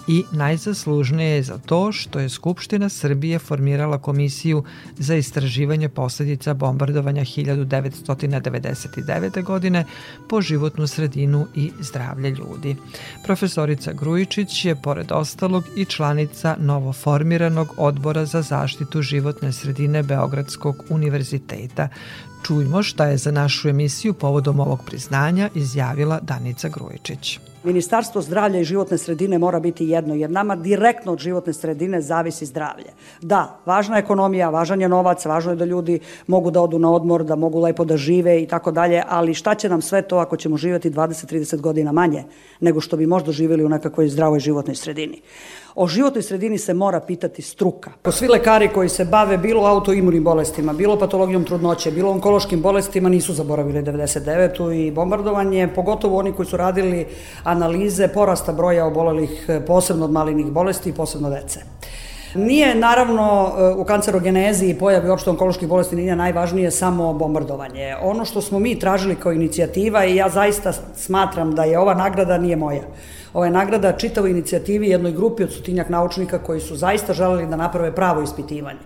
S2: i najzaslužnije je za to što je Skupština Srbije formirala komisiju za istraživanje posledica bombardovanja 1999. godine po životnu sredinu i zdravlje ljudi. Profesorica Grujičić je, pored ostalog, i članica novoformiranog odbora za zaštitu životne sredine Beogradskog univerziteta. Čujmo šta je za našu emisiju povodom ovog priznanja izjavila Danica Grujičić.
S13: Ministarstvo zdravlja i životne sredine mora biti jedno, jer nama direktno od životne sredine zavisi zdravlje. Da, važna je ekonomija, važan je novac, važno je da ljudi mogu da odu na odmor, da mogu lepo da žive i tako dalje, ali šta će nam sve to ako ćemo živjeti 20-30 godina manje nego što bi možda živjeli u nekakvoj zdravoj životnoj sredini. O životnoj sredini se mora pitati struka. Ko svi lekari koji se bave bilo autoimunim bolestima, bilo patologijom trudnoće, bilo onkološkim bolestima nisu zaboravili 99. i bombardovanje, pogotovo oni koji su radili analize porasta broja obolelih posebno od malignih bolesti i posebno dece. Nije naravno u kancerogenezi i pojavi opšte onkoloških bolesti nije najvažnije samo bombardovanje. Ono što smo mi tražili kao inicijativa i ja zaista smatram da je ova nagrada nije moja. Ova nagrada čitavoj inicijativi jednoj grupi od stotinjak naučnika koji su zaista želeli da naprave pravo ispitivanje.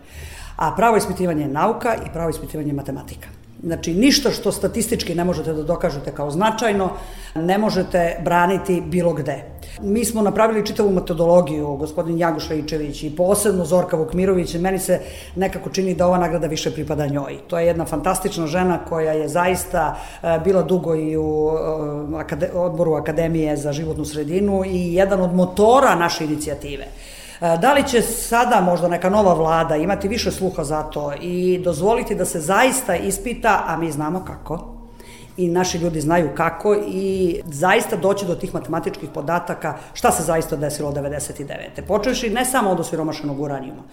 S13: A pravo ispitivanje je nauka i pravo ispitivanje je matematika. Znači, ništa što statistički ne možete da dokažete kao značajno, ne možete braniti bilo gde. Mi smo napravili čitavu metodologiju, gospodin Jagoš Rejčević i posebno Zorka Vukmirović, meni se nekako čini da ova nagrada više pripada njoj. To je jedna fantastična žena koja je zaista bila dugo i u odboru Akademije za životnu sredinu i jedan od motora naše inicijative. Da li će sada možda neka nova vlada imati više sluha za to i dozvoliti da se zaista ispita, a mi znamo kako, i naši ljudi znaju kako i zaista doći do tih matematičkih podataka šta se zaista desilo od 99. Počeši ne samo od osiromašenog uranijuma.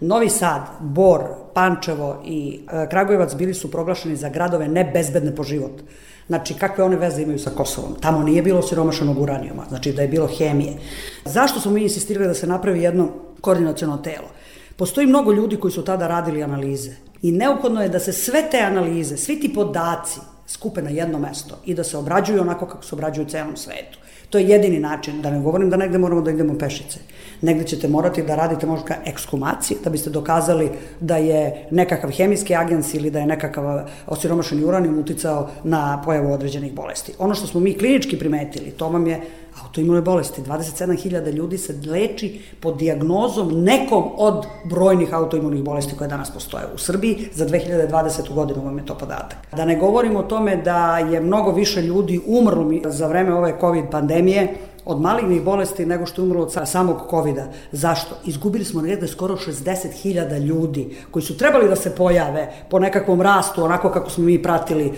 S13: Novi Sad, Bor, Pančevo i Kragujevac bili su proglašeni za gradove nebezbedne po život. Znači, kakve one veze imaju sa Kosovom? Tamo nije bilo siromašanog uranijuma, znači da je bilo hemije. Zašto smo mi insistirali da se napravi jedno koordinacijono telo? Postoji mnogo ljudi koji su tada radili analize i neophodno je da se sve te analize, svi ti podaci skupe na jedno mesto i da se obrađuju onako kako se obrađuju u celom svetu. To je jedini način, da ne govorim da negde moramo da idemo pešice. Negde ćete morati da radite možda ekskumacije, da biste dokazali da je nekakav hemijski agens ili da je nekakav osiromašeni uranijum uticao na pojavu određenih bolesti. Ono što smo mi klinički primetili, to vam je autoimune bolesti. 27.000 ljudi se leči pod diagnozom nekom od brojnih autoimunih bolesti koje danas postoje u Srbiji. Za 2020. godinu vam je to podatak. Da ne govorimo o tome da je mnogo više ljudi umrlo za vreme ove COVID pandemije od malignih bolesti nego što je umrlo od samog covid -a. Zašto? Izgubili smo negde skoro 60.000 ljudi koji su trebali da se pojave po nekakvom rastu, onako kako smo mi pratili uh,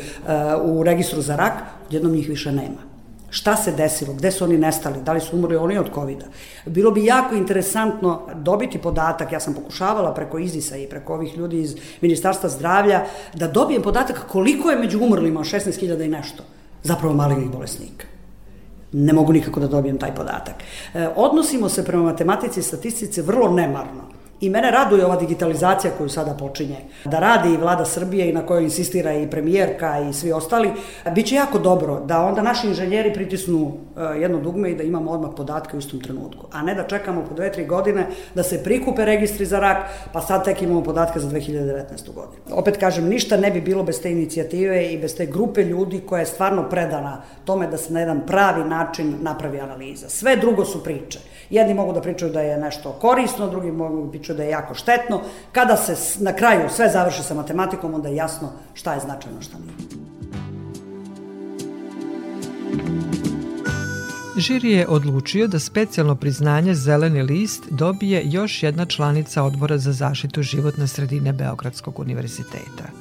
S13: u registru za rak, odjednom njih više nema. Šta se desilo? Gde su oni nestali? Da li su umrli oni od covid -a? Bilo bi jako interesantno dobiti podatak, ja sam pokušavala preko Izisa i preko ovih ljudi iz Ministarstva zdravlja, da dobijem podatak koliko je među umrlima 16.000 i nešto zapravo malignih bolesnika ne mogu nikako da dobijem taj podatak. E, odnosimo se prema matematici i statistici vrlo nemarno. I mene raduje ova digitalizacija koju sada počinje. Da radi i vlada Srbije i na kojoj insistira i premijerka i svi ostali. Biće jako dobro da onda naši inženjeri pritisnu e, jedno dugme i da imamo odmah podatke u istom trenutku. A ne da čekamo po dve, tri godine da se prikupe registri za rak, pa sad tek imamo podatke za 2019. godinu. Opet kažem, ništa ne bi bilo bez te inicijative i bez te grupe ljudi koja je stvarno predana tome da se na jedan pravi način napravi analiza. Sve drugo su priče. Jedni mogu da pričaju da je nešto korisno, drugi mogu da pričaju da je jako štetno. Kada se na kraju sve završi sa matematikom, onda je jasno šta je značajno, šta nije.
S2: Žiri je odlučio da specijalno priznanje Zeleni list dobije još jedna članica Odbora za zaštitu životne sredine Beogradskog univerziteta –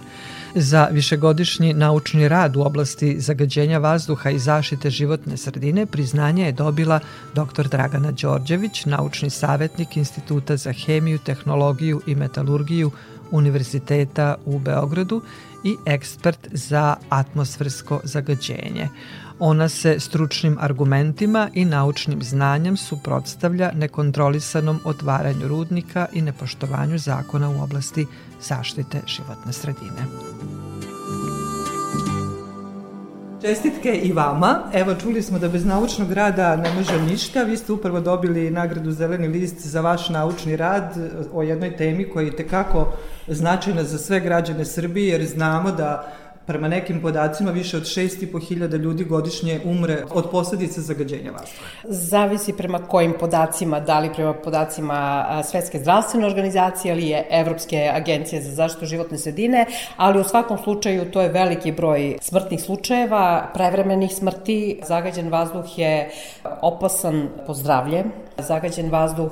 S2: Za višegodišnji naučni rad u oblasti zagađenja vazduha i zaštite životne sredine priznanje je dobila dr. Dragana Đorđević, naučni savjetnik Instituta za hemiju, tehnologiju i metalurgiju Univerziteta u Beogradu i ekspert za atmosfersko zagađenje. Ona se stručnim argumentima i naučnim znanjem suprotstavlja nekontrolisanom otvaranju rudnika i nepoštovanju zakona u oblasti zaštite životne sredine. Čestitke i vama. Evo, čuli smo da bez naučnog rada ne može ništa. Vi ste upravo dobili nagradu Zeleni list za vaš naučni rad o jednoj temi koja je tekako značajna za sve građane Srbije, jer znamo da prema nekim podacima više od 6.500 ljudi godišnje umre od posledica zagađenja vazduha.
S14: Zavisi prema kojim podacima, da li prema podacima Svetske zdravstvene organizacije ili je Evropske agencije za zaštitu životne sredine, ali u svakom slučaju to je veliki broj smrtnih slučajeva, prevremenih smrti. Zagađen vazduh je opasan po zdravlje, Zagađen vazduh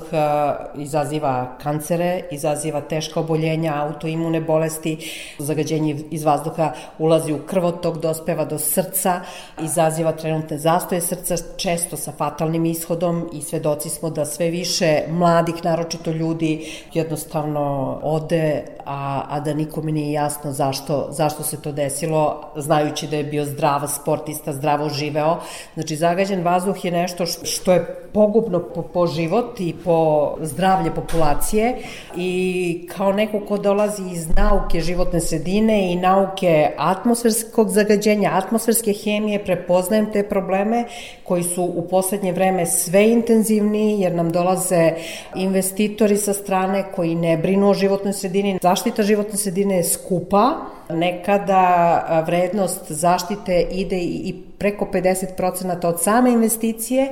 S14: izaziva kancere, izaziva teška oboljenja, autoimune bolesti, zagađenje iz vazduha ulazi u krvotok, dospeva do srca, izaziva trenutne zastoje srca, često sa fatalnim ishodom i svedoci smo da sve više mladih, naročito ljudi, jednostavno ode, a, a da nikome nije jasno zašto, zašto se to desilo, znajući da je bio zdrav sportista, zdravo živeo. Znači, zagađen vazduh je nešto što je pogubno po, po život i po zdravlje populacije i kao neko ko dolazi iz nauke životne sredine i nauke atmosferskog zagađenja, atmosferske hemije, prepoznajem te probleme koji su u poslednje vreme sve intenzivniji jer nam dolaze investitori sa strane koji ne brinu o životnoj sredini. Zaštita životne sredine je skupa, nekada vrednost zaštite ide i preko 50% od same investicije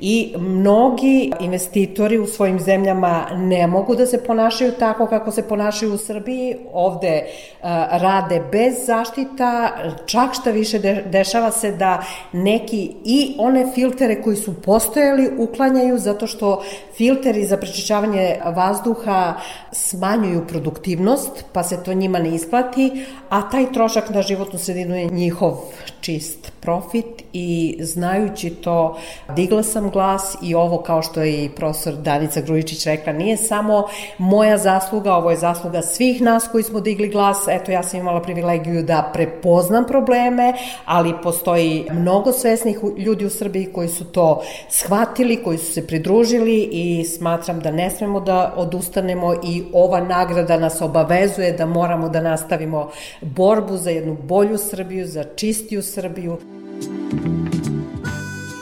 S14: i mnogi investitori u svojim zemljama ne mogu da se ponašaju tako kako se ponašaju u Srbiji, ovde uh, rade bez zaštita, čak šta više de, dešava se da neki i one filtere koji su postojali uklanjaju zato što filteri za prečišćavanje vazduha smanjuju produktivnost, pa se to njima ne isplati, a taj trošak na životnu sredinu je njihov čist profit i znajući to digla sam glas i ovo kao što je i profesor Danica Grujičić rekla nije samo moja zasluga, ovo je zasluga svih nas koji smo digli glas, eto ja sam imala privilegiju da prepoznam probleme, ali postoji mnogo svesnih ljudi u Srbiji koji su to shvatili, koji su se pridružili i smatram da ne smemo da odustanemo i ova nagrada nas obavezuje da moramo da nastavimo borbu za jednu bolju Srbiju, za čistiju Srbiju.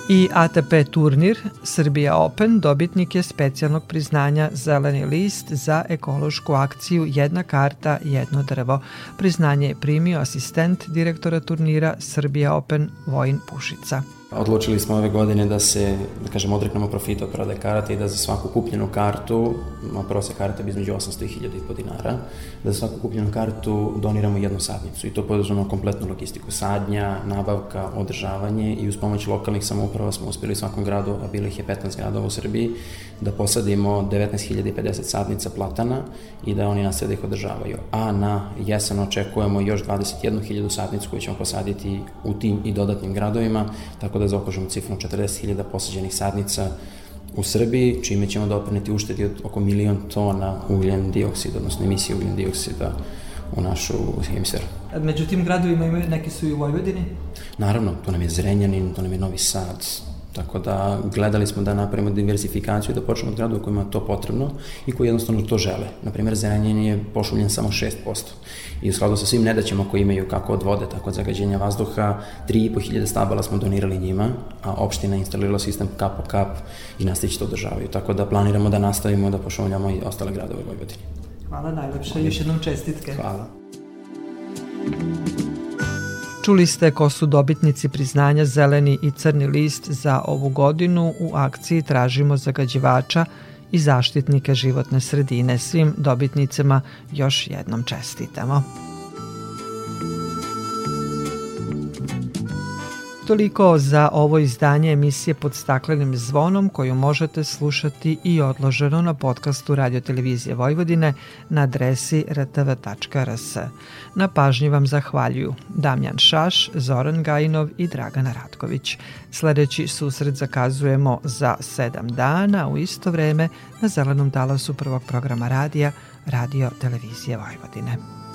S2: I ATP turnir Srbija Open dobitnik je specijalnog priznanja Zeleni list za ekološku akciju Jedna karta, jedno drvo. Priznanje je primio asistent direktora turnira Srbija Open Vojin Pušica.
S15: Odlučili smo ove godine da se, da kažem, odreknemo profita od prodaje karata i da za svaku kupljenu kartu, prosek karata bi između 800 i 1000 i po dinara, da za svaku kupljenu kartu doniramo jednu sadnicu i to podržamo kompletnu logistiku sadnja, nabavka, održavanje i uz pomoć lokalnih samouprava smo uspeli u svakom gradu, a bilo ih je 15 gradova u Srbiji, da posadimo 19.050 sadnica platana i da oni nas da ih održavaju. A na jesen očekujemo još 21.000 sadnicu koju ćemo posaditi u tim i dodatnim gradovima, tako da zaokružimo cifru 40.000 posađenih sadnica u Srbiji, čime ćemo doprineti uštedi od oko milion tona ugljen dioksida, odnosno emisije ugljen dioksida u našu hemisferu.
S2: Među tim gradovima imaju, neki su i u Vojvodini?
S15: Naravno, tu nam je Zrenjanin, tu nam je Novi Sad, Tako da gledali smo da napravimo diversifikaciju, da počnemo od gradova kojima je to potrebno i koji jednostavno to žele. Naprimer, Zrenjanin je pošumljen samo 6%. I u skladu sa svim nedaćama koje imaju kako od vode, tako od zagađenja vazduha, 3.500 stabala smo donirali njima, a opština instalirala sistem kap po kap i nastaviće to održavaju. Tako da planiramo da nastavimo da pošumljamo i ostale gradove u Vojvodini.
S2: Hvala najlepše, još jednom čestitke.
S15: Hvala.
S2: Čuli ste ko su dobitnici priznanja Zeleni i Crni list za ovu godinu u akciji Tražimo zagađivača i zaštitnike životne sredine. Svim dobitnicama još jednom čestitamo. Toliko za ovo izdanje emisije pod staklenim zvonom koju možete slušati i odloženo na podcastu Radio Televizije Vojvodine na adresi rtv.rs. Na pažnji vam zahvaljuju Damjan Šaš, Zoran Gajinov i Dragana Ratković. Sledeći susret zakazujemo za sedam dana u isto vreme na zelenom talasu prvog programa radija Radio Televizije Vojvodine.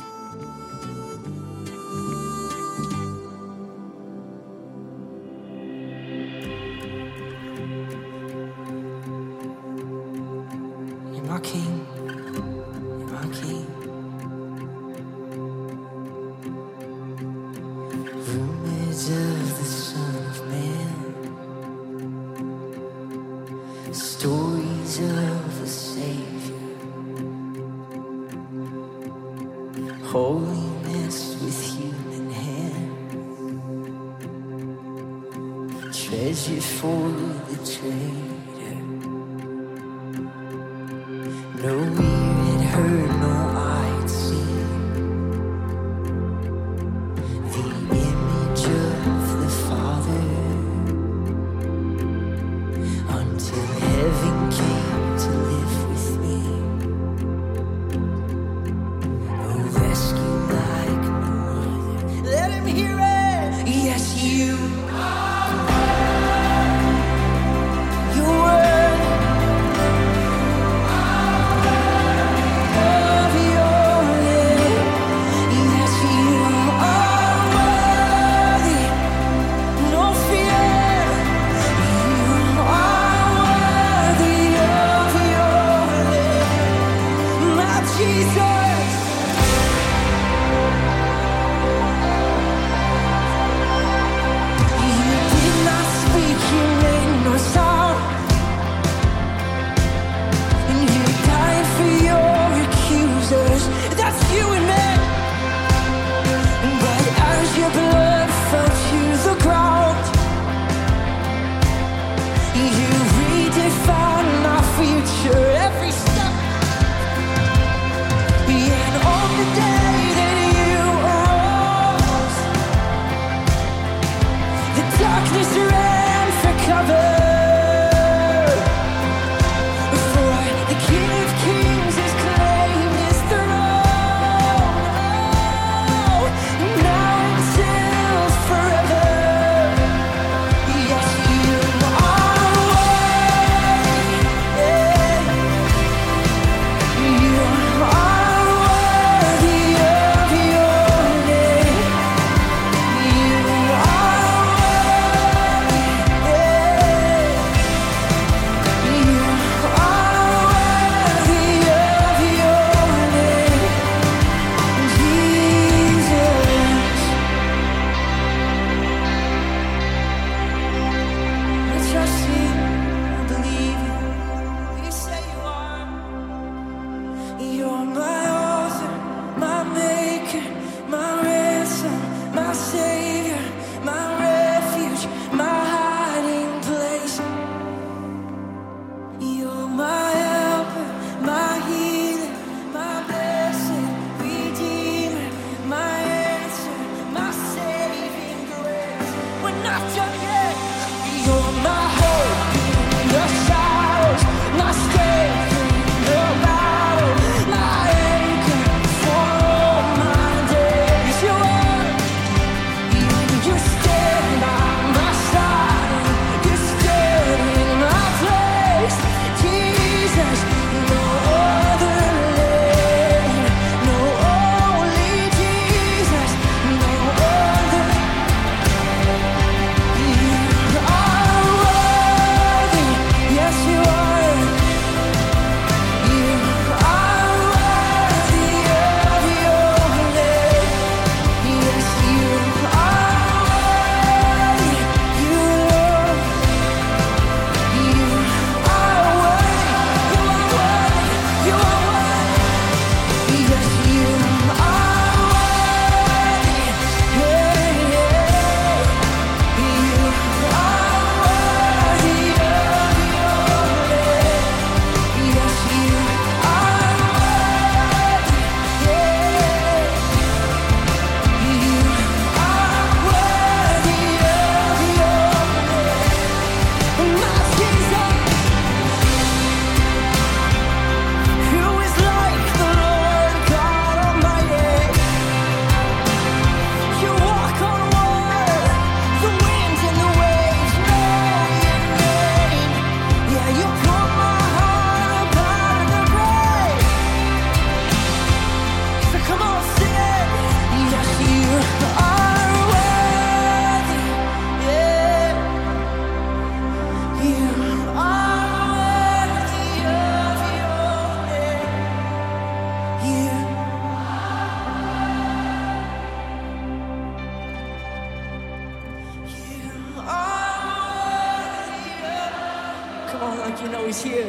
S16: You know he's here.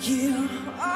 S16: You are